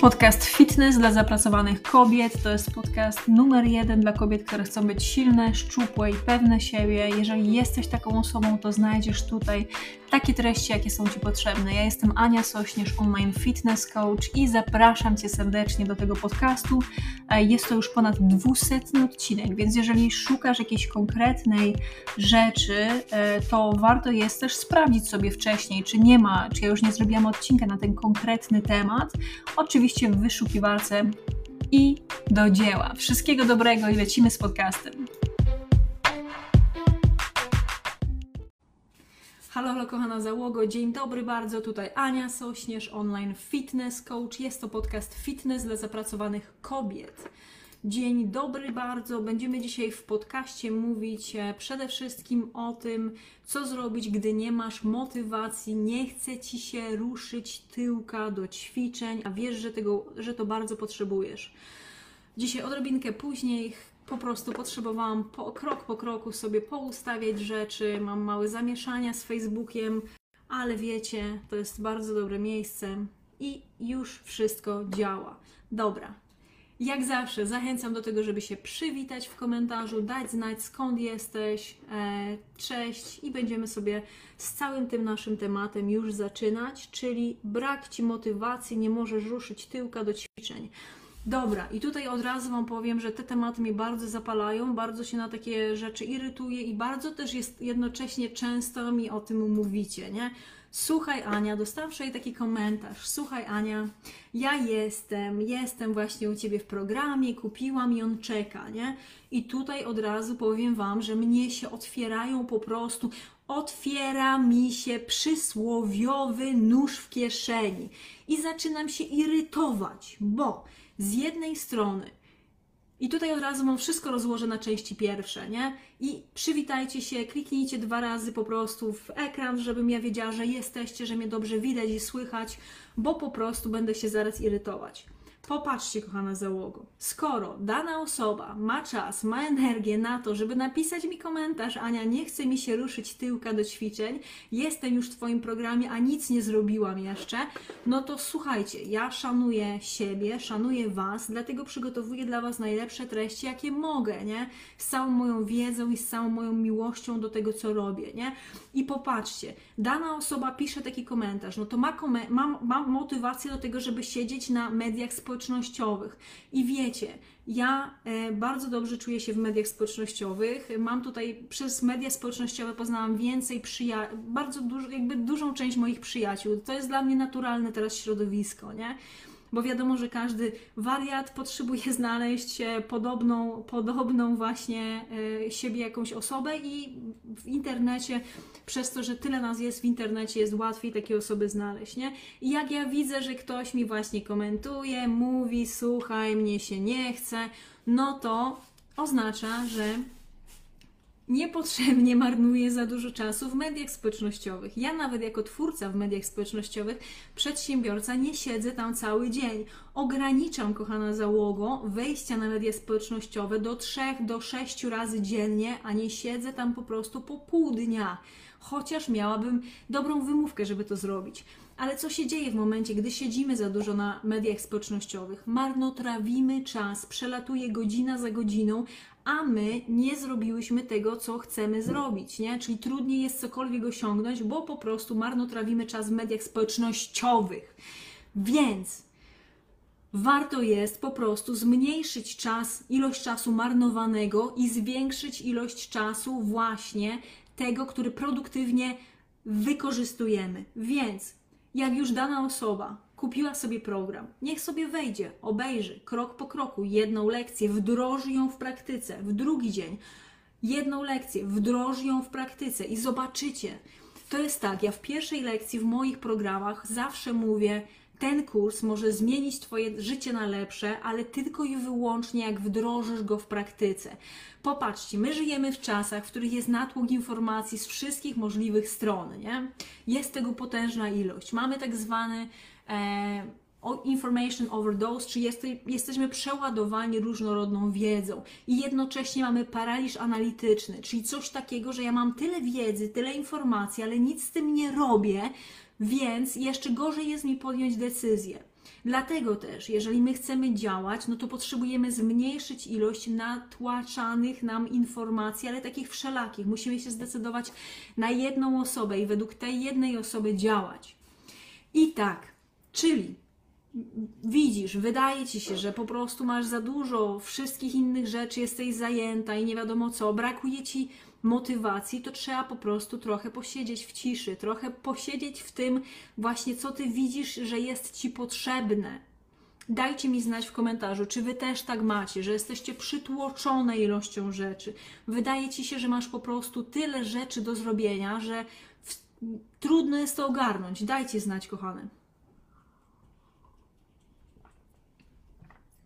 Podcast Fitness dla zapracowanych kobiet to jest podcast numer jeden dla kobiet, które chcą być silne, szczupłe i pewne siebie. Jeżeli jesteś taką osobą, to znajdziesz tutaj takie treści, jakie są Ci potrzebne. Ja jestem Ania Sośnierz, online fitness coach i zapraszam Cię serdecznie do tego podcastu. E, jest to już ponad dwusetny odcinek, więc jeżeli szukasz jakiejś konkretnej rzeczy, e, to warto jest też sprawdzić sobie wcześniej, czy nie ma, czy ja już nie zrobiłam odcinka na ten konkretny temat. Oczywiście w wyszukiwarce i do dzieła. Wszystkiego dobrego i lecimy z podcastem. Halo, halo kochana załogo, dzień dobry bardzo, tutaj Ania Sośnierz, online fitness coach. Jest to podcast fitness dla zapracowanych kobiet. Dzień dobry bardzo. Będziemy dzisiaj w podcaście mówić e, przede wszystkim o tym, co zrobić, gdy nie masz motywacji, nie chce ci się ruszyć tyłka do ćwiczeń, a wiesz, że, tego, że to bardzo potrzebujesz. Dzisiaj odrobinkę później po prostu potrzebowałam po, krok po kroku sobie poustawiać rzeczy. Mam małe zamieszania z Facebookiem, ale wiecie, to jest bardzo dobre miejsce i już wszystko działa. Dobra. Jak zawsze zachęcam do tego, żeby się przywitać w komentarzu, dać znać skąd jesteś, e, cześć i będziemy sobie z całym tym naszym tematem już zaczynać, czyli brak Ci motywacji, nie możesz ruszyć tyłka do ćwiczeń. Dobra, i tutaj od razu Wam powiem, że te tematy mnie bardzo zapalają, bardzo się na takie rzeczy irytuję i bardzo też jest jednocześnie często mi o tym mówicie, nie? Słuchaj Ania, dostałam wczoraj taki komentarz. Słuchaj Ania, ja jestem, jestem właśnie u Ciebie w programie, kupiłam i on czeka, nie? I tutaj od razu powiem Wam, że mnie się otwierają po prostu, otwiera mi się przysłowiowy nóż w kieszeni i zaczynam się irytować, bo z jednej strony i tutaj od razu mam wszystko rozłożę na części pierwsze, nie? I przywitajcie się, kliknijcie dwa razy po prostu w ekran, żebym ja wiedziała, że jesteście, że mnie dobrze widać i słychać, bo po prostu będę się zaraz irytować. Popatrzcie, kochana załogo, skoro dana osoba ma czas, ma energię na to, żeby napisać mi komentarz, Ania, nie chce mi się ruszyć tyłka do ćwiczeń, jestem już w Twoim programie, a nic nie zrobiłam jeszcze, no to słuchajcie, ja szanuję siebie, szanuję Was, dlatego przygotowuję dla Was najlepsze treści, jakie mogę, nie? Z całą moją wiedzą i z całą moją miłością do tego, co robię, nie? I popatrzcie, dana osoba pisze taki komentarz, no to ma, ma, ma motywację do tego, żeby siedzieć na mediach społecznościowych, społecznościowych. I wiecie, ja e, bardzo dobrze czuję się w mediach społecznościowych. Mam tutaj przez media społecznościowe poznałam więcej przyjaciół, bardzo dużo, jakby dużą część moich przyjaciół. To jest dla mnie naturalne teraz środowisko, nie? Bo wiadomo, że każdy wariat potrzebuje znaleźć e, podobną, podobną właśnie e, siebie jakąś osobę i w internecie, przez to, że tyle nas jest w internecie, jest łatwiej takie osoby znaleźć, nie? I jak ja widzę, że ktoś mi właśnie komentuje, mówi, słuchaj, mnie się nie chce, no to oznacza, że niepotrzebnie marnuje za dużo czasu w mediach społecznościowych. Ja nawet jako twórca w mediach społecznościowych, przedsiębiorca, nie siedzę tam cały dzień. Ograniczam, kochana załogo, wejścia na media społecznościowe do 3 do 6 razy dziennie, a nie siedzę tam po prostu po pół dnia. Chociaż miałabym dobrą wymówkę, żeby to zrobić. Ale co się dzieje w momencie, gdy siedzimy za dużo na mediach społecznościowych? Marnotrawimy czas, przelatuje godzina za godziną, a my nie zrobiłyśmy tego, co chcemy zrobić, nie? Czyli trudniej jest cokolwiek osiągnąć, bo po prostu marnotrawimy czas w mediach społecznościowych. Więc warto jest po prostu zmniejszyć czas, ilość czasu marnowanego i zwiększyć ilość czasu właśnie tego, który produktywnie wykorzystujemy. Więc jak już dana osoba kupiła sobie program, niech sobie wejdzie, obejrzy krok po kroku jedną lekcję, wdroży ją w praktyce, w drugi dzień jedną lekcję, wdroży ją w praktyce i zobaczycie. To jest tak, ja w pierwszej lekcji w moich programach zawsze mówię, ten kurs może zmienić Twoje życie na lepsze, ale tylko i wyłącznie jak wdrożysz go w praktyce. Popatrzcie, my żyjemy w czasach, w których jest natłok informacji z wszystkich możliwych stron, nie? Jest tego potężna ilość. Mamy tak zwany information overdose, jest, jesteśmy przeładowani różnorodną wiedzą i jednocześnie mamy paraliż analityczny, czyli coś takiego, że ja mam tyle wiedzy, tyle informacji, ale nic z tym nie robię, więc jeszcze gorzej jest mi podjąć decyzję. Dlatego też, jeżeli my chcemy działać, no to potrzebujemy zmniejszyć ilość natłaczanych nam informacji, ale takich wszelakich. Musimy się zdecydować na jedną osobę i według tej jednej osoby działać. I tak, czyli widzisz, wydaje ci się, że po prostu masz za dużo wszystkich innych rzeczy, jesteś zajęta i nie wiadomo co, brakuje ci motywacji, to trzeba po prostu trochę posiedzieć w ciszy, trochę posiedzieć w tym właśnie, co ty widzisz, że jest ci potrzebne. Dajcie mi znać w komentarzu, czy wy też tak macie, że jesteście przytłoczone ilością rzeczy. Wydaje ci się, że masz po prostu tyle rzeczy do zrobienia, że w... trudno jest to ogarnąć. Dajcie znać, kochane.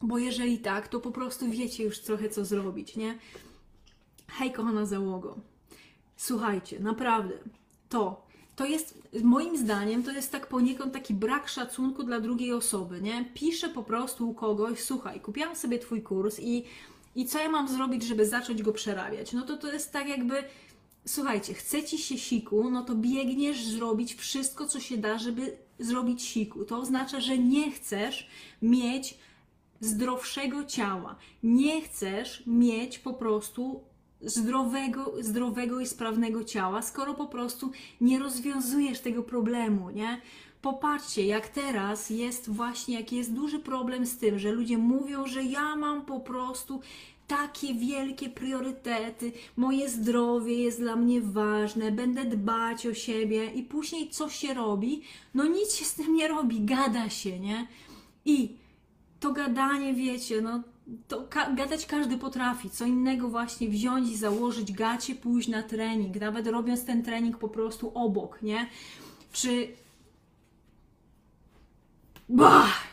Bo jeżeli tak, to po prostu wiecie już trochę co zrobić, nie? Hej, kochana załogo. Słuchajcie, naprawdę, to, to jest, moim zdaniem, to jest tak poniekąd taki brak szacunku dla drugiej osoby, nie? Piszę po prostu u kogoś, słuchaj, kupiłam sobie Twój kurs i, i co ja mam zrobić, żeby zacząć go przerabiać? No to to jest tak jakby, słuchajcie, chce Ci się siku, no to biegniesz zrobić wszystko, co się da, żeby zrobić siku. To oznacza, że nie chcesz mieć zdrowszego ciała. Nie chcesz mieć po prostu zdrowego, zdrowego i sprawnego ciała, skoro po prostu nie rozwiązujesz tego problemu, nie? Popatrzcie, jak teraz jest właśnie, jaki jest duży problem z tym, że ludzie mówią, że ja mam po prostu takie wielkie priorytety, moje zdrowie jest dla mnie ważne, będę dbać o siebie i później co się robi? No nic się z tym nie robi, gada się, nie? I to gadanie, wiecie, no to ka gadać każdy potrafi. Co innego właśnie wziąć i założyć gacie, pójść na trening, nawet robiąc ten trening po prostu obok, nie? Czy. Bah!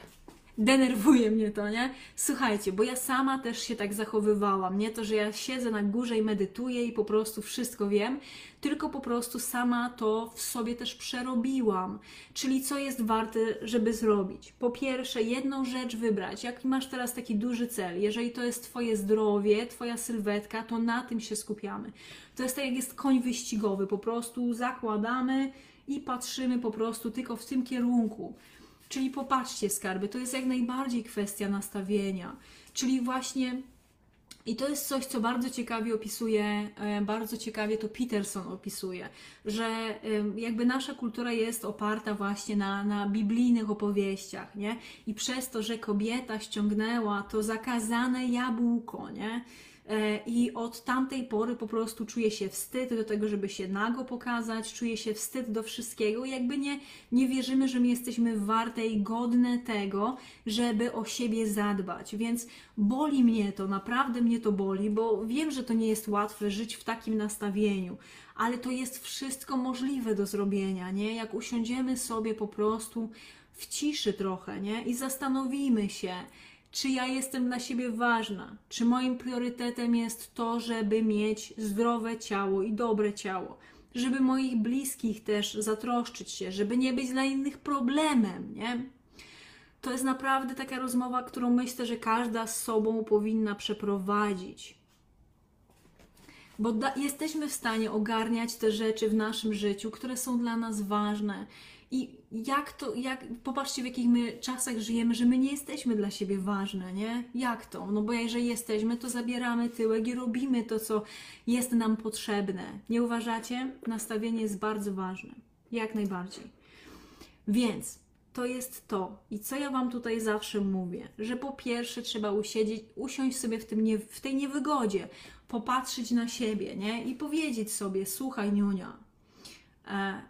Denerwuje mnie to, nie? Słuchajcie, bo ja sama też się tak zachowywałam. Nie to, że ja siedzę na górze i medytuję i po prostu wszystko wiem, tylko po prostu sama to w sobie też przerobiłam. Czyli co jest warte, żeby zrobić? Po pierwsze, jedną rzecz wybrać. Jak masz teraz taki duży cel, jeżeli to jest Twoje zdrowie, Twoja sylwetka, to na tym się skupiamy. To jest tak, jak jest koń wyścigowy. Po prostu zakładamy i patrzymy po prostu tylko w tym kierunku. Czyli popatrzcie, skarby, to jest jak najbardziej kwestia nastawienia. Czyli właśnie i to jest coś, co bardzo ciekawie opisuje, e, bardzo ciekawie to Peterson opisuje, że e, jakby nasza kultura jest oparta właśnie na, na biblijnych opowieściach, nie? I przez to, że kobieta ściągnęła to zakazane jabłko, nie? E, I od tamtej pory po prostu czuję się wstyd do tego, żeby się nago pokazać, czuję się wstyd do wszystkiego. Jakby nie, nie wierzymy, że my jesteśmy warte i godne tego, żeby o siebie zadbać. Więc boli mnie to, naprawdę mnie to boli, bo wiem, że to nie jest łatwe żyć w takim nastawieniu, ale to jest wszystko możliwe do zrobienia, nie? Jak usiądziemy sobie po prostu w ciszy trochę, nie? I zastanowimy się, czy ja jestem dla siebie ważna, czy moim priorytetem jest to, żeby mieć zdrowe ciało i dobre ciało, żeby moich bliskich też zatroszczyć się, żeby nie być dla innych problemem, nie? To jest naprawdę taka rozmowa, którą myślę, że każda z sobą powinna przeprowadzić. Bo jesteśmy w stanie ogarniać te rzeczy w naszym życiu, które są dla nas ważne i jak to, jak, popatrzcie w jakich my czasach żyjemy, że my nie jesteśmy dla siebie ważne, nie? Jak to? No bo jeżeli jesteśmy, to zabieramy tyłek i robimy to, co jest nam potrzebne. Nie uważacie? Nastawienie jest bardzo ważne. Jak najbardziej. Więc to jest to. I co ja Wam tutaj zawsze mówię, że po pierwsze trzeba usiedzieć, usiąść sobie w, tym nie, w tej niewygodzie, popatrzeć na siebie, nie? I powiedzieć sobie, słuchaj, Niunia, e,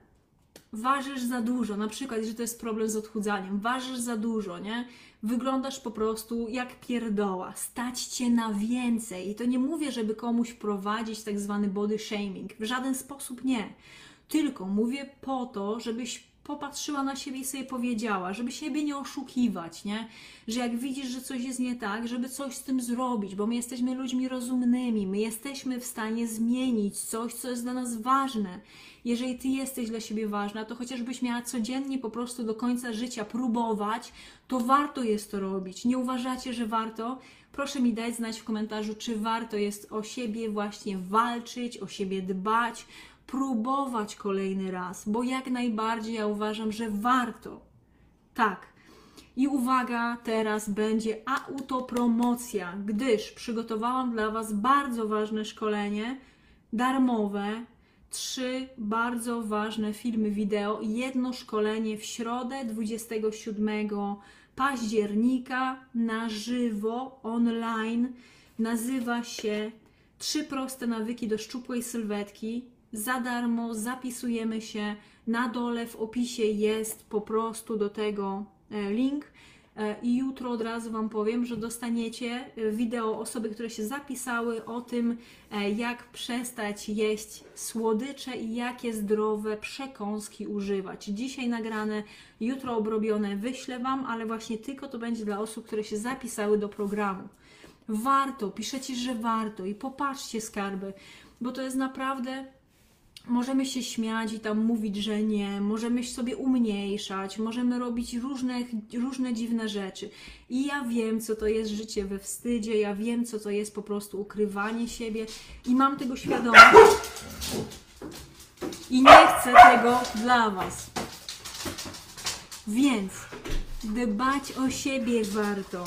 ważysz za dużo, na przykład, że to jest problem z odchudzaniem, ważysz za dużo, nie? Wyglądasz po prostu jak pierdoła, stać cię na więcej. I to nie mówię, żeby komuś prowadzić tak zwany body shaming, w żaden sposób nie. Tylko mówię po to, żebyś popatrzyła na siebie i sobie powiedziała, żeby siebie nie oszukiwać, nie? Że jak widzisz, że coś jest nie tak, żeby coś z tym zrobić, bo my jesteśmy ludźmi rozumnymi, my jesteśmy w stanie zmienić coś, co jest dla nas ważne. Jeżeli ty jesteś dla siebie ważna, to chociażbyś miała codziennie po prostu do końca życia próbować, to warto jest to robić. Nie uważacie, że warto? Proszę mi dać znać w komentarzu, czy warto jest o siebie właśnie walczyć, o siebie dbać, próbować kolejny raz, bo jak najbardziej ja uważam, że warto. Tak. I uwaga, teraz będzie autopromocja, gdyż przygotowałam dla Was bardzo ważne szkolenie, darmowe, trzy bardzo ważne filmy wideo jedno szkolenie w środę 27 października na żywo, online. Nazywa się Trzy proste nawyki do szczupłej sylwetki. Za darmo zapisujemy się. Na dole w opisie jest po prostu do tego e, link. E, I jutro od razu Wam powiem, że dostaniecie e, wideo osoby, które się zapisały o tym, jak przestać jeść słodycze i jakie zdrowe przekąski używać. Dzisiaj nagrane, jutro obrobione wyślę Wam, ale właśnie tylko to będzie dla osób, które się zapisały do programu. Warto, piszecie, że warto i popatrzcie skarby, bo to jest naprawdę możemy się śmiać i tam mówić, że nie, możemy sobie umniejszać, możemy robić różne, różne dziwne rzeczy. I ja wiem, co to jest życie we wstydzie, ja wiem, co to jest po prostu ukrywanie siebie i mam tego świadomość. I nie chcę tego dla Was. Więc dbać o siebie warto.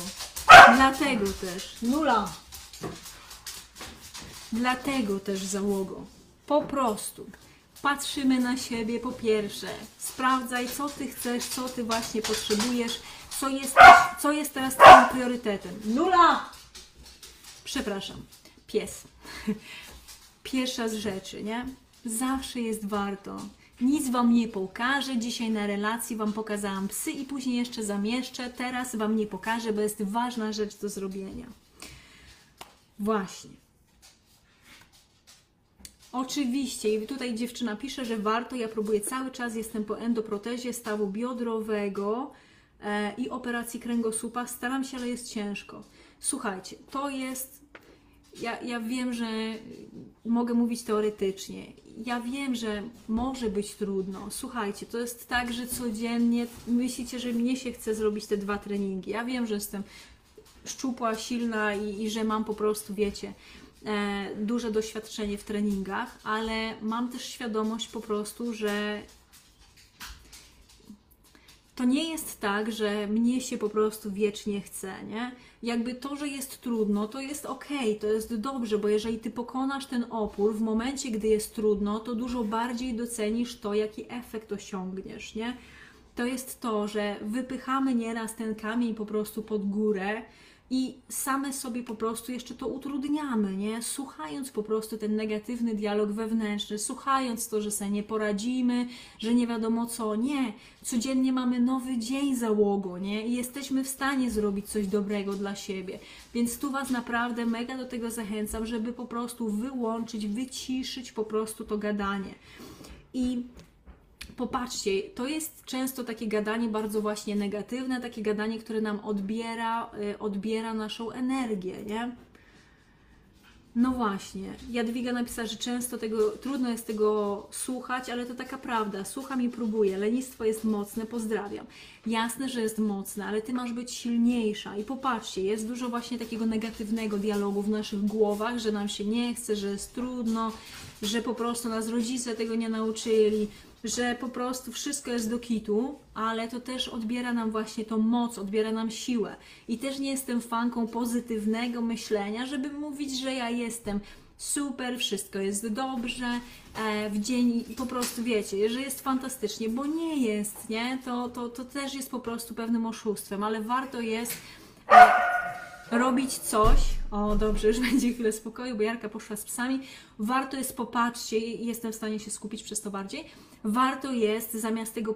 Dlatego też. Nula. Dlatego też załogo. Po prostu patrzymy na siebie po pierwsze. Sprawdzaj, co ty chcesz, co ty właśnie potrzebujesz, co jest, co jest teraz twoim priorytetem. Nula. Przepraszam, pies. Pierwsza z rzeczy, nie? Zawsze jest warto. Nic Wam nie pokażę. Dzisiaj na relacji Wam pokazałam psy i później jeszcze zamieszczę. Teraz Wam nie pokażę, bo jest ważna rzecz do zrobienia. Właśnie. Oczywiście, i tutaj dziewczyna pisze, że warto. Ja próbuję cały czas, jestem po endoprotezie stawu biodrowego e, i operacji kręgosłupa. Staram się, ale jest ciężko. Słuchajcie, to jest. Ja, ja wiem, że mogę mówić teoretycznie. Ja wiem, że może być trudno. Słuchajcie, to jest tak, że codziennie myślicie, że mnie się chce zrobić te dwa treningi. Ja wiem, że jestem szczupła, silna i, i że mam po prostu, wiecie, duże doświadczenie w treningach, ale mam też świadomość po prostu, że to nie jest tak, że mnie się po prostu wiecznie chce, nie? Jakby to, że jest trudno, to jest ok, to jest dobrze, bo jeżeli ty pokonasz ten opór w momencie, gdy jest trudno, to dużo bardziej docenisz to, jaki efekt osiągniesz, nie? To jest to, że wypychamy nieraz ten kamień po prostu pod górę i same sobie po prostu jeszcze to utrudniamy, nie? Słuchając po prostu ten negatywny dialog wewnętrzny, słuchając to, że sobie nie poradzimy, że nie wiadomo co, nie. Codziennie mamy nowy dzień załogu, nie? I jesteśmy w stanie zrobić coś dobrego dla siebie. Więc tu Was naprawdę mega do tego zachęcam, żeby po prostu wyłączyć, wyciszyć po prostu to gadanie. I popatrzcie, to jest często takie gadanie bardzo właśnie negatywne, takie gadanie, które nam odbiera, y, odbiera naszą energię, nie? No właśnie, Jadwiga napisała, że często tego, trudno jest tego słuchać, ale to taka prawda. Słucham i próbuję. Lenistwo jest mocne, pozdrawiam. Jasne, że jest mocne, ale ty masz być silniejsza. I popatrzcie, jest dużo właśnie takiego negatywnego dialogu w naszych głowach, że nam się nie chce, że jest trudno, że po prostu nas rodzice tego nie nauczyli, że po prostu wszystko jest do kitu, ale to też odbiera nam właśnie tą moc, odbiera nam siłę. I też nie jestem fanką pozytywnego myślenia, żeby mówić, że ja jestem super, wszystko jest dobrze, e, w dzień po prostu wiecie, że jest fantastycznie, bo nie jest, nie? To, to, to też jest po prostu pewnym oszustwem, ale warto jest e, robić coś. O, dobrze, już będzie chwilę spokoju, bo Jarka poszła z psami. Warto jest popatrzcie jestem w stanie się skupić przez to bardziej warto jest zamiast tego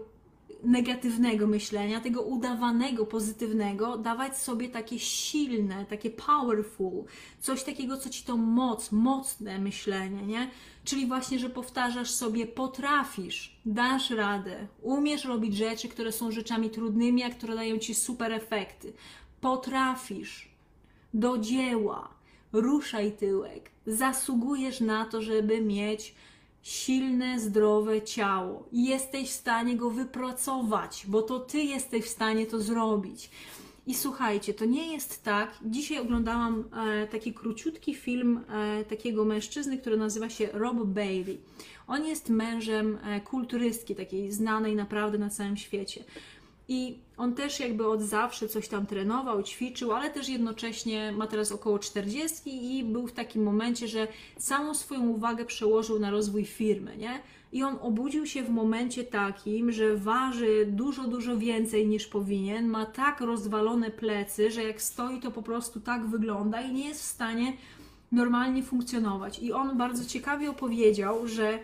negatywnego myślenia, tego udawanego pozytywnego, dawać sobie takie silne, takie powerful, coś takiego, co ci to moc, mocne myślenie, nie? Czyli właśnie, że powtarzasz sobie, potrafisz, dasz radę, umiesz robić rzeczy, które są rzeczami trudnymi, a które dają ci super efekty. Potrafisz, do dzieła, ruszaj tyłek, zasługujesz na to, żeby mieć silne, zdrowe ciało i jesteś w stanie go wypracować, bo to ty jesteś w stanie to zrobić. I słuchajcie, to nie jest tak. Dzisiaj oglądałam e, taki króciutki film e, takiego mężczyzny, który nazywa się Rob Bailey. On jest mężem e, kulturystki, takiej znanej naprawdę na całym świecie. I on też jakby od zawsze coś tam trenował, ćwiczył, ale też jednocześnie ma teraz około 40 i był w takim momencie, że całą swoją uwagę przełożył na rozwój firmy, nie? I on obudził się w momencie takim, że waży dużo, dużo więcej niż powinien, ma tak rozwalone plecy, że jak stoi, to po prostu tak wygląda i nie jest w stanie normalnie funkcjonować. I on bardzo ciekawie opowiedział, że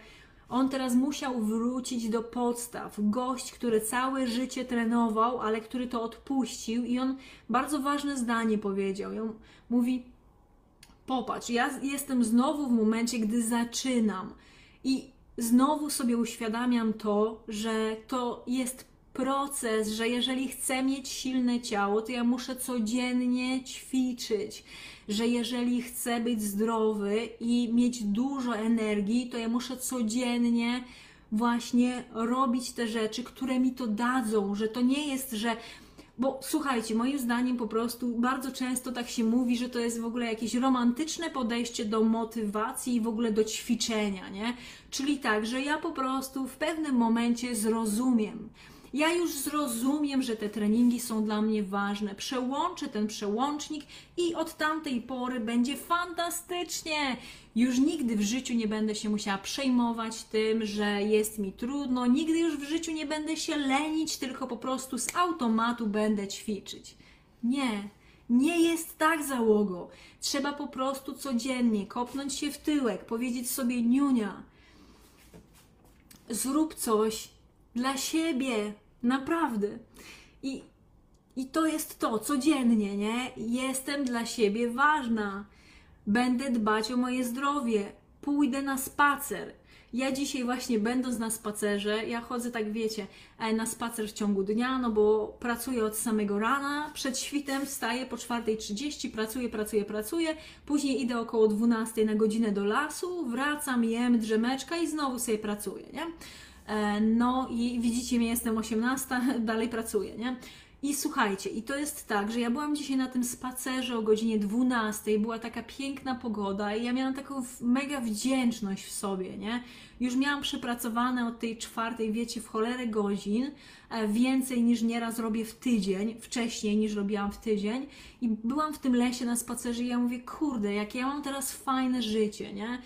on teraz musiał wrócić do podstaw. Gość, który całe życie trenował, ale który to odpuścił, i on bardzo ważne zdanie powiedział. I on mówi: Popatrz, ja jestem znowu w momencie, gdy zaczynam. I znowu sobie uświadamiam to, że to jest proces, że jeżeli chcę mieć silne ciało, to ja muszę codziennie ćwiczyć, że jeżeli chcę być zdrowy i mieć dużo energii, to ja muszę codziennie właśnie robić te rzeczy, które mi to dadzą, że to nie jest, że bo słuchajcie, moim zdaniem po prostu bardzo często tak się mówi, że to jest w ogóle jakieś romantyczne podejście do motywacji i w ogóle do ćwiczenia, nie? Czyli tak, że ja po prostu w pewnym momencie zrozumiem, ja już zrozumiem, że te treningi są dla mnie ważne. Przełączę ten przełącznik i od tamtej pory będzie fantastycznie. Już nigdy w życiu nie będę się musiała przejmować tym, że jest mi trudno. Nigdy już w życiu nie będę się lenić, tylko po prostu z automatu będę ćwiczyć. Nie, nie jest tak, załogo. Trzeba po prostu codziennie kopnąć się w tyłek, powiedzieć sobie niunia. Zrób coś dla siebie, Naprawdę. I, I to jest to, codziennie, nie? Jestem dla siebie ważna. Będę dbać o moje zdrowie. Pójdę na spacer. Ja dzisiaj właśnie będąc na spacerze, ja chodzę tak wiecie, e, na spacer w ciągu dnia, no bo pracuję od samego rana, przed świtem wstaję po 4.30, pracuję, pracuję, pracuję, później idę około 12 na godzinę do lasu, wracam, jem drzemeczka i znowu sobie pracuję, nie? E, no i widzicie mnie, jestem 18, dalej pracuję, nie? I słuchajcie, i to jest tak, że ja byłam dzisiaj na tym spacerze o godzinie 12, była taka piękna pogoda i ja miałam taką mega wdzięczność w sobie, nie? Już miałam przepracowane od tej czwartej, wiecie, w cholerę godzin, e, więcej niż nieraz robię w tydzień, wcześniej niż robiłam w tydzień i byłam w tym lesie na spacerze i ja mówię, kurde, jak ja mam teraz fajne życie, nie?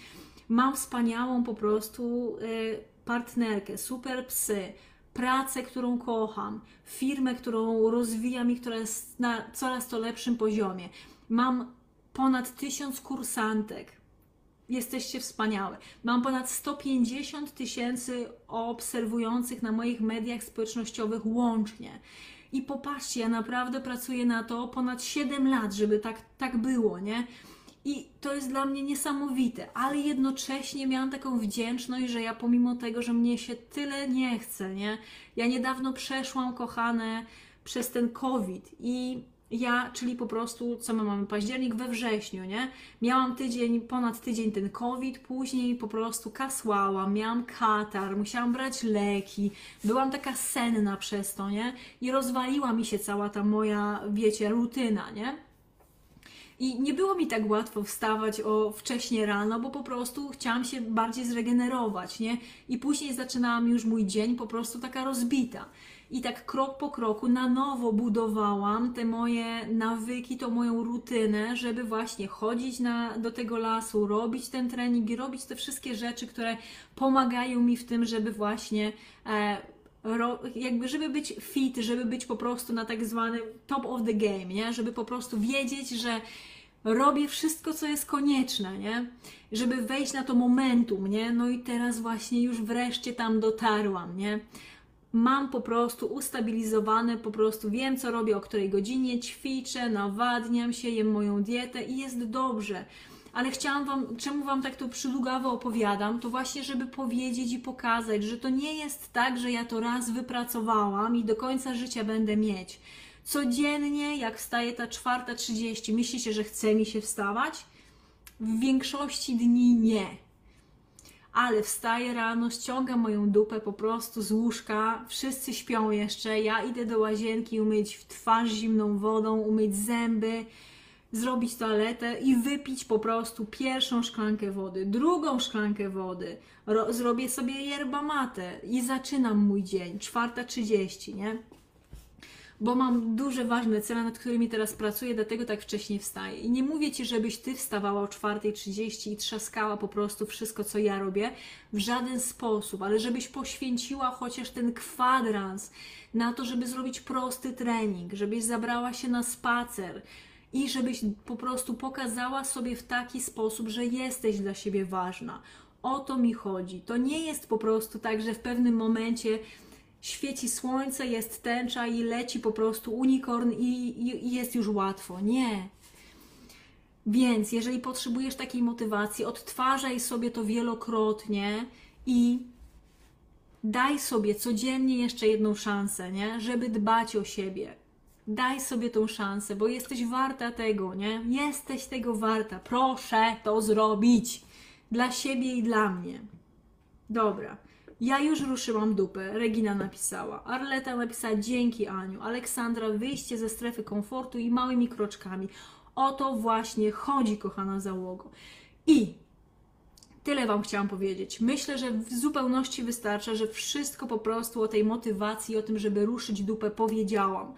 Mam wspaniałą po prostu... Yy, partnerkę, super psy, pracę, którą kocham, firmę, którą rozwijam i która jest na coraz to lepszym poziomie. Mam ponad tysiąc kursantek. Jesteście wspaniałe. Mam ponad 150 tysięcy obserwujących na moich mediach społecznościowych łącznie. I popatrzcie, ja naprawdę pracuję na to ponad 7 lat, żeby tak, tak było, nie? I to jest dla mnie niesamowite, ale jednocześnie miałam taką wdzięczność, że ja pomimo tego, że mnie się tyle nie chce, nie? Ja niedawno przeszłam, kochane, przez ten COVID i ja, czyli po prostu, co my mamy, październik we wrześniu, nie? Miałam tydzień, ponad tydzień ten COVID, później po prostu kasłałam, miałam katar, musiałam brać leki, byłam taka senna przez to, nie? I rozwaliła mi się cała ta moja, wiecie, rutyna, nie? I nie było mi tak łatwo wstawać o wcześnie rano, bo po prostu chciałam się bardziej zregenerować, nie? I później zaczynałam już mój dzień po prostu taka rozbita. I tak krok po kroku na nowo budowałam te moje nawyki, tą moją rutynę, żeby właśnie chodzić na, do tego lasu, robić ten trening i robić te wszystkie rzeczy, które pomagają mi w tym, żeby właśnie e, jakby żeby być fit, żeby być po prostu na tak zwanym top of the game, nie? Żeby po prostu wiedzieć, że robię wszystko, co jest konieczne, nie? Żeby wejść na to momentum, nie? No i teraz właśnie już wreszcie tam dotarłam, nie? Mam po prostu ustabilizowane, po prostu wiem, co robię, o której godzinie ćwiczę, nawadniam się, jem moją dietę i jest dobrze ale chciałam Wam, czemu Wam tak to przydługawo opowiadam, to właśnie, żeby powiedzieć i pokazać, że to nie jest tak, że ja to raz wypracowałam i do końca życia będę mieć. Codziennie, jak wstaje ta czwarta trzydzieści, myślicie, że chce mi się wstawać? W większości dni nie. Ale wstaję rano, ściągam moją dupę po prostu z łóżka, wszyscy śpią jeszcze, ja idę do łazienki umyć w twarz zimną wodą, umyć zęby, zrobić toaletę i wypić po prostu pierwszą szklankę wody, drugą szklankę wody, ro, zrobię sobie yerba mate i zaczynam mój dzień, czwarta trzydzieści, nie? bo mam duże, ważne cele, nad którymi teraz pracuję, dlatego tak wcześnie wstaję. I nie mówię Ci, żebyś Ty wstawała o 4.30 i trzaskała po prostu wszystko, co ja robię, w żaden sposób, ale żebyś poświęciła chociaż ten kwadrans na to, żeby zrobić prosty trening, żebyś zabrała się na spacer, i żebyś po prostu pokazała sobie w taki sposób, że jesteś dla siebie ważna. O to mi chodzi. To nie jest po prostu tak, że w pewnym momencie świeci słońce, jest tęcza i leci po prostu unikorn i, i, i jest już łatwo. Nie. Więc jeżeli potrzebujesz takiej motywacji, odtwarzaj sobie to wielokrotnie i daj sobie codziennie jeszcze jedną szansę, nie? żeby dbać o siebie. Daj sobie tą szansę, bo jesteś warta tego, nie? Jesteś tego warta. Proszę to zrobić dla siebie i dla mnie. Dobra. Ja już ruszyłam dupę, Regina napisała. Arleta napisała dzięki Aniu. Aleksandra wyjście ze strefy komfortu i małymi kroczkami. O to właśnie chodzi, kochana załogo. I tyle Wam chciałam powiedzieć. Myślę, że w zupełności wystarcza, że wszystko po prostu o tej motywacji, o tym, żeby ruszyć dupę powiedziałam.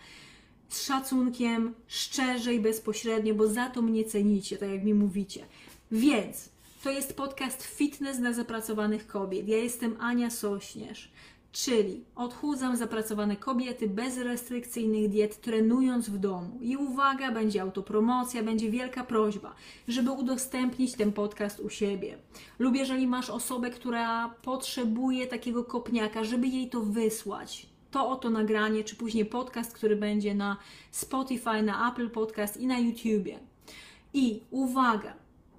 Z szacunkiem, szczerze i bezpośrednio, bo za to mnie cenicie, tak jak mi mówicie. Więc to jest podcast Fitness dla zapracowanych kobiet. Ja jestem Ania Sośnierz, czyli odchudzam zapracowane kobiety bez restrykcyjnych diet, trenując w domu. I uwaga, będzie autopromocja, będzie wielka prośba, żeby udostępnić ten podcast u siebie. Lub jeżeli masz osobę, która potrzebuje takiego kopniaka, żeby jej to wysłać, to oto nagranie, czy później podcast, który będzie na Spotify, na Apple Podcast i na YouTubie. I uwaga,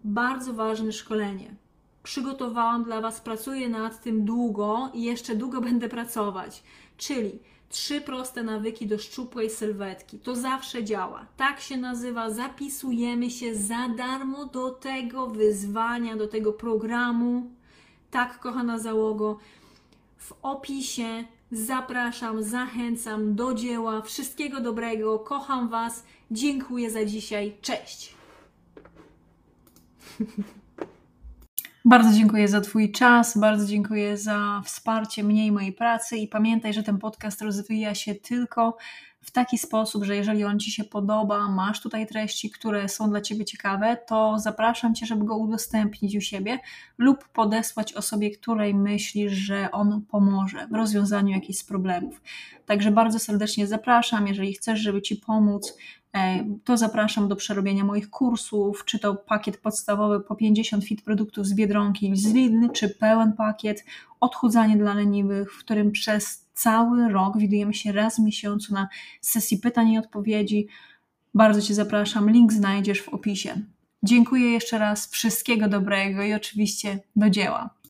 bardzo ważne szkolenie. Przygotowałam dla Was, pracuję nad tym długo i jeszcze długo będę pracować. Czyli trzy proste nawyki do szczupłej sylwetki. To zawsze działa. Tak się nazywa. Zapisujemy się za darmo do tego wyzwania, do tego programu. Tak, kochana załogo. W opisie zapraszam, zachęcam do dzieła. Wszystkiego dobrego. Kocham Was. Dziękuję za dzisiaj. Cześć. Bardzo dziękuję za Twój czas, bardzo dziękuję za wsparcie mnie i mojej pracy i pamiętaj, że ten podcast rozwija się tylko w taki sposób, że jeżeli on Ci się podoba, masz tutaj treści, które są dla Ciebie ciekawe, to zapraszam Cię, żeby go udostępnić u siebie lub podesłać osobie, której myślisz, że on pomoże w rozwiązaniu jakichś problemów. Także bardzo serdecznie zapraszam, jeżeli chcesz, żeby Ci pomóc, e, to zapraszam do przerobienia moich kursów, czy to pakiet podstawowy po 50 fit produktów z Biedronki z Lidl, czy pełen pakiet odchudzanie dla leniwych, w którym przez cały rok widujemy się raz w miesiącu na sesji pytań i odpowiedzi. Bardzo Cię zapraszam, link znajdziesz w opisie. Dziękuję jeszcze raz, wszystkiego dobrego i oczywiście do dzieła.